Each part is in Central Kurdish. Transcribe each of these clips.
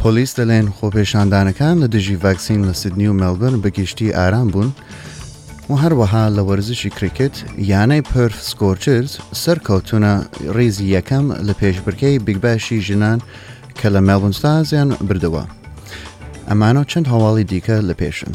پۆلیس دەلێن خۆپێشاندانەکان لە دژی ڤاکسین لە سیدنی و مێلبرن بەگشتی ئارام بوون و هەروەها لە وەرزشی کریکت یانەی پرف سکۆرچرز سەرکەوتونە ڕیزی یەکەم لە پێشبرکەی بیگباشی ژنان کە لە مێلبنستازیان بردەوە ئەمانە چەند هەواڵی دیکە لە پێشن.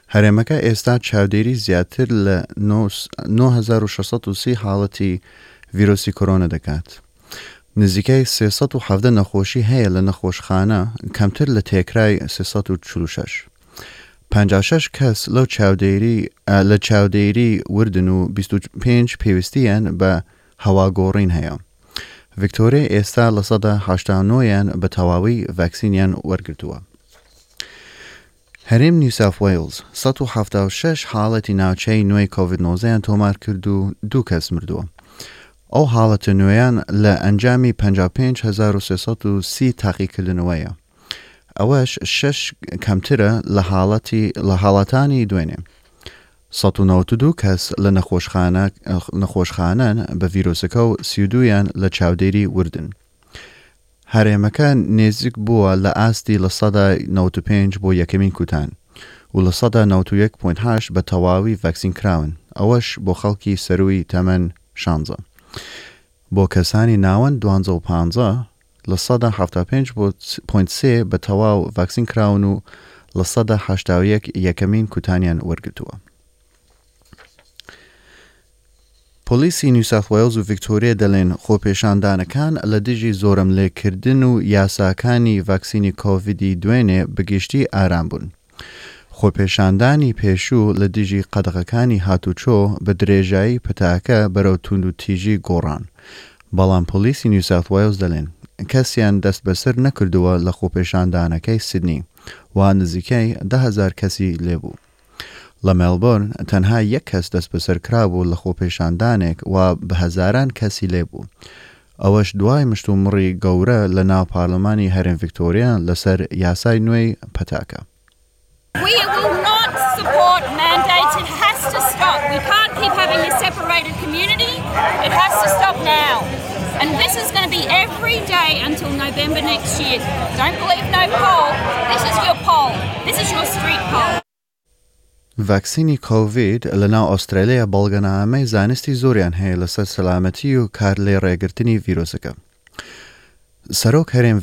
هەرێمەکە ئێستا چاودێری زیاتر لە نۆ هەزار و شەش سەد و سی حاڵەتی ڤیرۆسی کۆرۆنە دەکات. نزیکەی سێ سەد و حەڤدە نەخۆشی هەیە لە نەخۆشخانە، کەمتر لە تێکرای سێ سەد و چل و شەش. پەنجا و شەش کەس لەو چاودێری لە چاودێری وردن و بیست و پێنج پێویستییان بە هەواگۆڕین هەیە. ڤیکتۆریای ئێستا لە سەدا هەشتا و نۆیان بە تەواوی ڤاکسینیان وەرگرتووە. هەرێم نیوساف وەیڵز سەد و حەفتا و شەش حاڵەتی ناوچەیی نوێی کۆڤید نۆزدە یان تۆمار کرد و دوو کەس مردووە. ئەو حاڵەتە نوێیان لە ئەنجامی پەنجا و پێنج هەزار و سێ سەد و سی تاقیکردنەوەیە. ئەوەش شەش کەمترە لە حاڵەتی لە حاڵەتانی دوێنێ. سەد و نەوەد و دوو کەس لە نەخۆشخانە نەخۆشخانەن بە ڤیرۆسەکە و سی و دوو یان لە چاودێری وردن. هەرێمەکە نێزیک بووە لە ئاستی لە سەدا نەوەد و پێنج بۆ یەکەمین کوتان و لە سەدا نەوەد و یەک پۆینت هەشت بە تەواوی ڤاکسین کراون ئەوەش بۆ خەڵکی سەرووی تەمەن شانزە بۆ کەسانی ناوەند دوانزە و پانزە لە سەدا حەفتا و پێنج پۆینت سێ بە تەواو ڤاکسین کراون و لە سەدا هەشتا و یەک یەکەمین کوتانیان وەرگرتووە. پۆلیسی نیو ساوث وەیڵز و ڤیکتۆریا دەلێن خۆپێشاندانەکان لە دژی زۆرەملێکردن و یاساکانی ڤاکسینی کۆڤیدی دوێنێ بە گشتی ئارام بوون. خۆپێشاندانی پێشوو لە دژی قەدەغەکانی هاتوچۆ بە درێژایی پەتاکە بەرەو توندوتیژی گۆڕان، بەڵام پۆلیسی نیو ساوث وەیڵز دەلێن کەسیان دەستبەسەر نەکردووە لە خۆپێشاندانەکەی سیدنی و نزیکەی دە هەزار کەسی لێبوو. لە مێلبۆرن تەنها یەک کەس دەستبەسەرکرابوو لە خۆپێشاندانێک وا بە هەزاران کەسی لێ بوو ئەوەش دوای مشتومڕی گەورە لە ناو پارلمانی هەرێم ڤیکتۆریا لەسەر یاسای نوێی پەتاکە. ڤاکسینی کۆڤید لەناو ئۆسترالیا بەڵگەنامەی زانستی زۆریان هەیە لەسەر سەلامەتی و کار لێ ڕێگرتنی ڤیرۆسەکە. سەرۆک هەرێم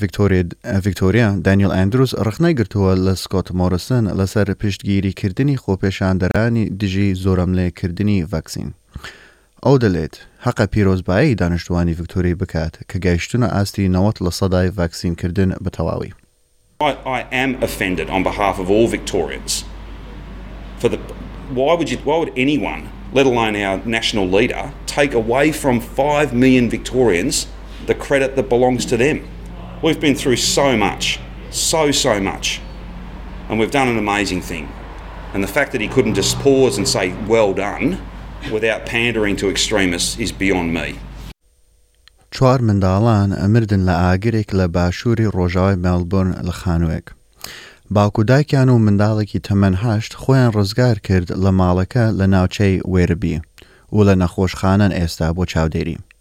ڤیکتۆریا دانیل ئەندروس ڕخنەی گرتووە لە سکۆت مۆرسن لەسەر پشتگیریکردنی خۆپێشاندەرانی دژی زۆرەملێکردنی ڤاکسین. ئەو دەلێت، هەقە پیرۆزبایی دانیشتوانی ڤکتۆریای بکات کە گەیشتونە ئاستی نەوەد لە سەدای ڤاکسین کردن بە تەواوی. چوار منداڵان مردن لە ئاگرێک لە باشووری ڕۆژاوای مێڵبۆرن لە خانووێک. باوک و دایکیان و منداڵێکی تەمەن هەشت خۆیان ڕزگار کرد لە ماڵەکە لە ناوچەی وێربی و لە نەخۆشخانەن ئێستا بۆ چاودێری.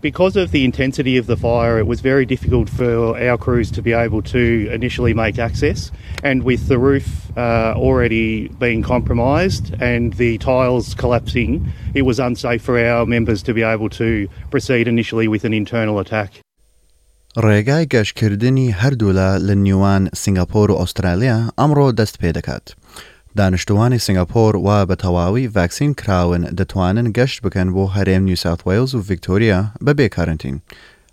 Because of the intensity of the fire, it was very difficult for our crews to be able to initially make access. And with the roof uh, already being compromised and the tiles collapsing, it was unsafe for our members to be able to proceed initially with an internal attack. ڕێگای گەشتکردنی هەردوولا لە نیوان سینگاپۆر و ئوسترالیا ئەمڕۆ دەست پێ دەکات. دانشتووانی سینگاپۆر وا بە تەواوی ڤاکسین کراون دەتوانن گەشت بکەن بۆ هەرێم نیو ساوث وەیڵز و ڤیکتۆریا بە بێ کارەنتین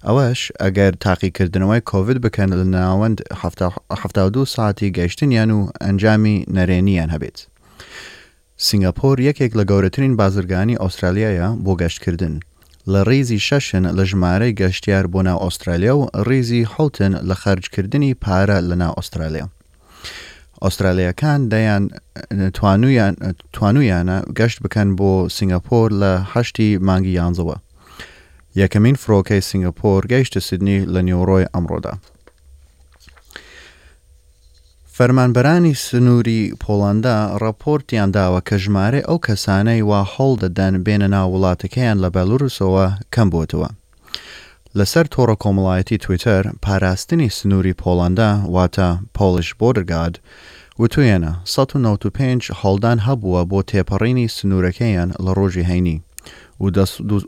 ئەوەش ئەگەر تاقیکردنەوەی کۆڤید بکەن لە ناوەند حەفتا و دوو ساتی گەشتنیان و ئەنجامی نەرێنیان هەبێت. سینگاپۆر یەکێک لە گەورەترین بازرگانی ئوسترالیایە بۆ گەشتکردن، لە ریزی شەشن لە ژمارەی گەشتیار بۆ ناو ئوسترالیا و ریزی حەوتن لە خەرجکردنی پارە لە ناو ئوسترالیا. ئوسترالیایەکان دەیان توانوویان توانوویانە گەشت بکەن بۆ سینگاپۆر لە هەشتی مانگی یانزەوە. یەکەمین فرۆکەی سینگاپۆر گەیشتە سیدنی لە نیوەڕۆی ئەمڕۆدا. فەرمانبەرانی سنووری پۆڵەندا ڕاپۆرتیان داوە کە ژمارەی ئەو کەسانەی وا هەوڵ دەدەن بێنە ناو وڵاتەکەیان لە بێڵوروسەوە کەم بۆتەوە. لەسەر تۆڕە کۆمەڵایەتی تویتەر، پاراستنی سنووری پۆڵەندا واتە Polish Border Guard وتویەنە، سەد و نەوەد و پێنج هەوڵدان هەبووە بۆ تێپەڕینی سنوورەکەیان لە ڕۆژی هەینی و دە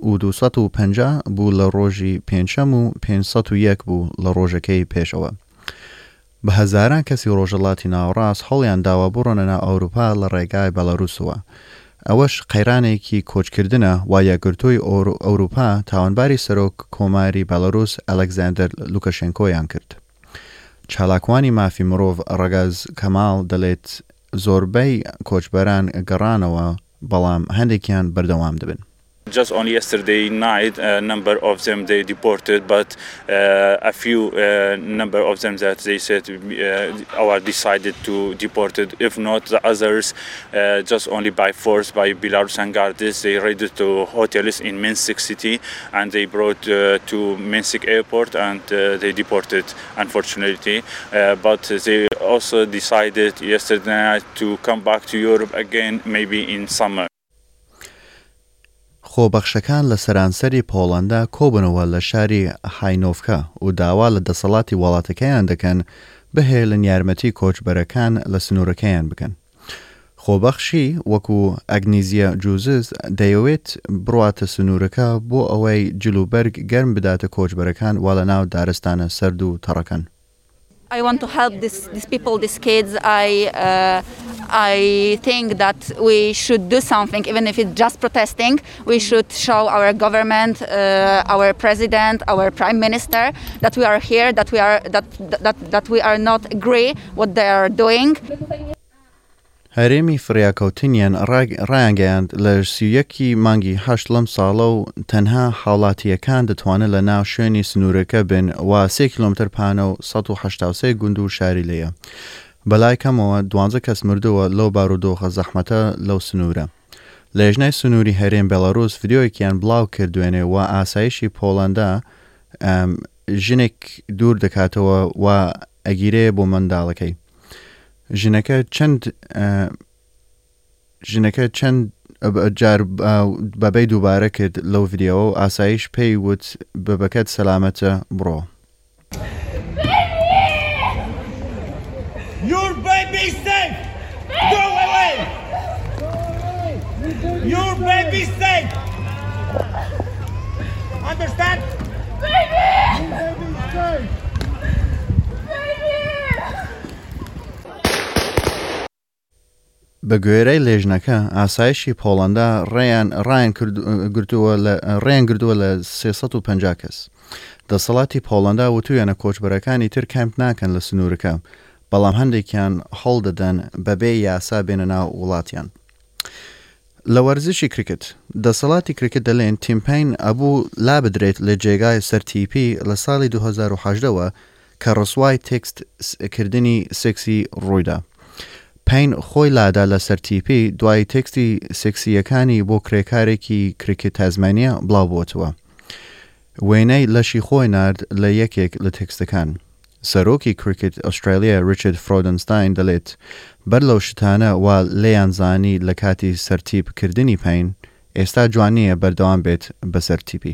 و دوو سەد و پەنجا بوو لە ڕۆژی پێنجشەم و پێنج سەد و یەک بوو لە ڕۆژەکەی پێشەوە. بە هەزاران کەسی ڕۆژهەڵاتی ناوەڕاست هەوڵیان داوە بڕۆنە ناو ئەوروپا لە ڕێگای بەلاروسەوە، ئەوەش قەیرانێکی کۆچکردنە، وا یەکگرتووی ئەوروپا تاوانباری سەرۆک کۆماری بەلاروس ئەلەکزاندەر لوکەشێنکۆیان کرد. چالاکوانی مافی مرۆڤ ڕەگەز کەماڵ دەلێت زۆربەی کۆچبەران گەڕانەوە، بەڵام هەندێکیان بەردەوام دەبن. Just on yesterday night, a uh, number of them they deported, but uh, a few uh, number of them that they said uh, are decided to deported. If not, the others uh, just only by force by Belarusian guards. They raided to hotels in Minsk city and they brought uh, to Minsk airport and uh, they deported. Unfortunately, but they also decided yesterday night to come back to Europe again, maybe in summer. خۆبەخشەکان لە سەرانسەری پۆڵەندا کۆبنەوە لە شاری هاینۆڤکا و داوا لە دەسەڵاتی وڵاتەکەیان دەکەن بهێلن یارمەتی کۆچبەرەکان لە سنوورەکەیان بکەن. خۆبەخشی وەکو ئەگنیزیا جوزز دەیەوێت بڕواتە سنوورەکە بۆ ئەوەی جلوبەرگ گەرم بداتە کۆچبەرەکان وا لەناو دارستانە سەرد و تەڕەکەن. I want to help this, these people, these kids. I, uh, I think that we should do something, even if it's just protesting. We should show our government, uh, our president, our prime minister that we are here, that we are that that, that we are not agree what they are doing. هەرێمی فریاکەوتنیان ڕایانگەیاند لە سی و یەک ی مانگی هەشت لەم ساڵە و تەنها هاوڵاتییەکان دەتوانن لە ناو شوێنی سنوورەکە بن و سێ کیلۆمەتر پانە و سەد و حەشتا و سێ گوند و شاری لێیە. بەلای کەمەوە دوانزە کەس مردووە لەو بارودۆخە زەحمەتە لەو سنوورە. لێژنەی سنووری هەرێم بێلارووس ڤیدیۆیەکیان بڵاو کردوێنێ و ئاسایشی پۆڵەندا ژنێک دوور دەکاتەوە و ئەگیرێ بۆ منداڵەکەی. ژنەکە چەند ژنەکە چەند جار بەبەی دووبارە کرد لەو ڤیددیەوە و ئاسایش پێی وت بەبەکەت سەلامەتە بڕۆ. بەگوێرەی لێژنەکە، ئاسایشی پۆڵەندا ڕێیان ڕایانگرتووە لە سێ سەد و پەنجا کەس. دەسەڵاتی پۆڵەندا وتوویانە کۆچبەرەکانی تر کەمپ ناکەن لە سنوورەکە، بەڵام هەندێکیان هەوڵدەدەن بەبێ یاسا بێنە ناو وڵاتیان. لە وەرزشی کریکت، دەسەڵاتی کریکت دەلێن تیم پەین ئەبوو لابدرێت لە جێگای سەر تیپی لە ساڵی دوو هەزار و هەژدە وە کە ڕسوای تێکست کردنی سێکسی ڕوویدا پەین خۆی لادا لەسەر تیپی دوای تێکستی سێکسییەکانی بۆ کرێکارێکی کریکت تازمانیە بڵاو بۆتەوە وێنەی لەشی خۆی نارد لە یەکێک لە تێکستەکان سەرۆکی کریکت ئوسترالیا ریچارد فرۆدنستاین دەلێت بەر لەو شتانە وا لێیان زانی لە کاتی سەرتیپ کردنی پەین ئێستا جوان نییە بەردەوام بێت بەسەر تیپی.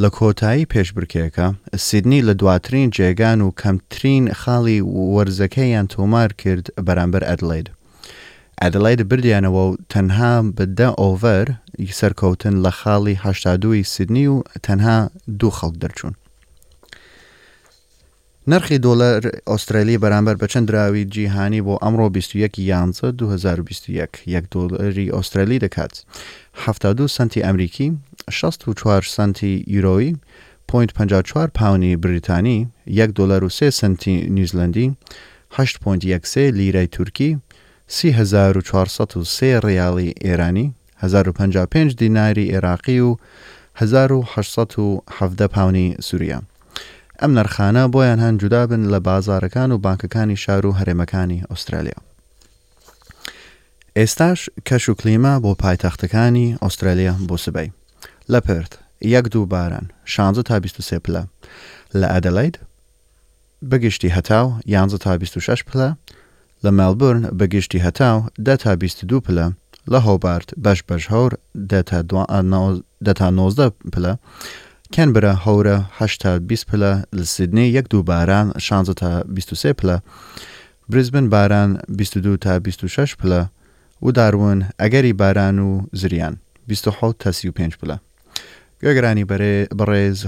لە کۆتایی پێشبرکێکە، سیدنی لە دواترین جێگان و کەمترین خاڵی وەرزەکەیان تۆمار کرد بەرامبەر ئەدلەید. ئەدلەید بردیانەوە و تەنها بە دە ئۆڤەر ی سەرکەوتن لە خاڵی هەشتا دوو ی سیدنی و تەنها دوو خەڵک دەرچوون. نرخی دۆلەر ئۆسترالی بەرامبەر بە چەند دراوی جیهانی بۆ ئەمڕۆ بیست و یەک ی یانزە دوو هەزار و بیست و یەک یەک دۆلەری ئۆسترالی دەکات حەفتا و دوو سەنتی ئەمریکی، شەست و چوار سەنتی یورۆی، پۆینت پەنجا و چوار پاونی بریتانی، یەک دۆلەر و سێ سەنتی نیوزلەندی، هەشت پۆینت یەک سێ لیرەی تورکی، سی هەزار و چوار سەد و سێ ڕیاڵی ئێرانی، هەزار و پەنجا و پێنج دیناری ئێراقی و هەزار و هەشت سەد و حەڤدە پاونی سوریە. ئەم نرخانە بۆیان هەن جودا بن لە بازارەکان و بانکەکانی شار و هەرێمەکانی ئوسترالیا. ئێستاش کەش و کلیما بۆ پایتەختەکانی ئوسترالیا بۆ سبەی لە پرت یەک دوو باران 16 تا 23 پلە لە ئەدەلەید بەگشتی هەتاو 11 تا 26 پلە لە مێلبورن بە گشتی هەتاو دە تا بیست و دوو پلە، لە هۆبارت بەش بەش هەور دە تا دە تا نۆزدە پلە، کەنبرا هەورە هەشت تا بیست پلە، لە سیدنی یەک دوو باران شانزە تا بیست و سێ پلە، بریسبن باران بیست و دوو تا بیست و شەش پلە و داروون ئەگەری باران و زریان بیست و حەوت تا سی و پێنج پلە. گوێگرانی بەڕێز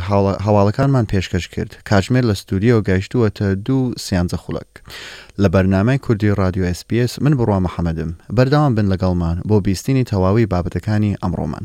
هەواڵەکانمان پێشکەش کرد کاتژمێر لە ستودیۆ گەیشتووەتە دوو سیانزە خولەک لە بەرنامەی کوردی رادیۆ SسBS من بڕوا محەممەدم بەردەوام بن لەگەڵمان بۆ بیستنی تەواوی بابەتەکانی ئەمڕۆمان.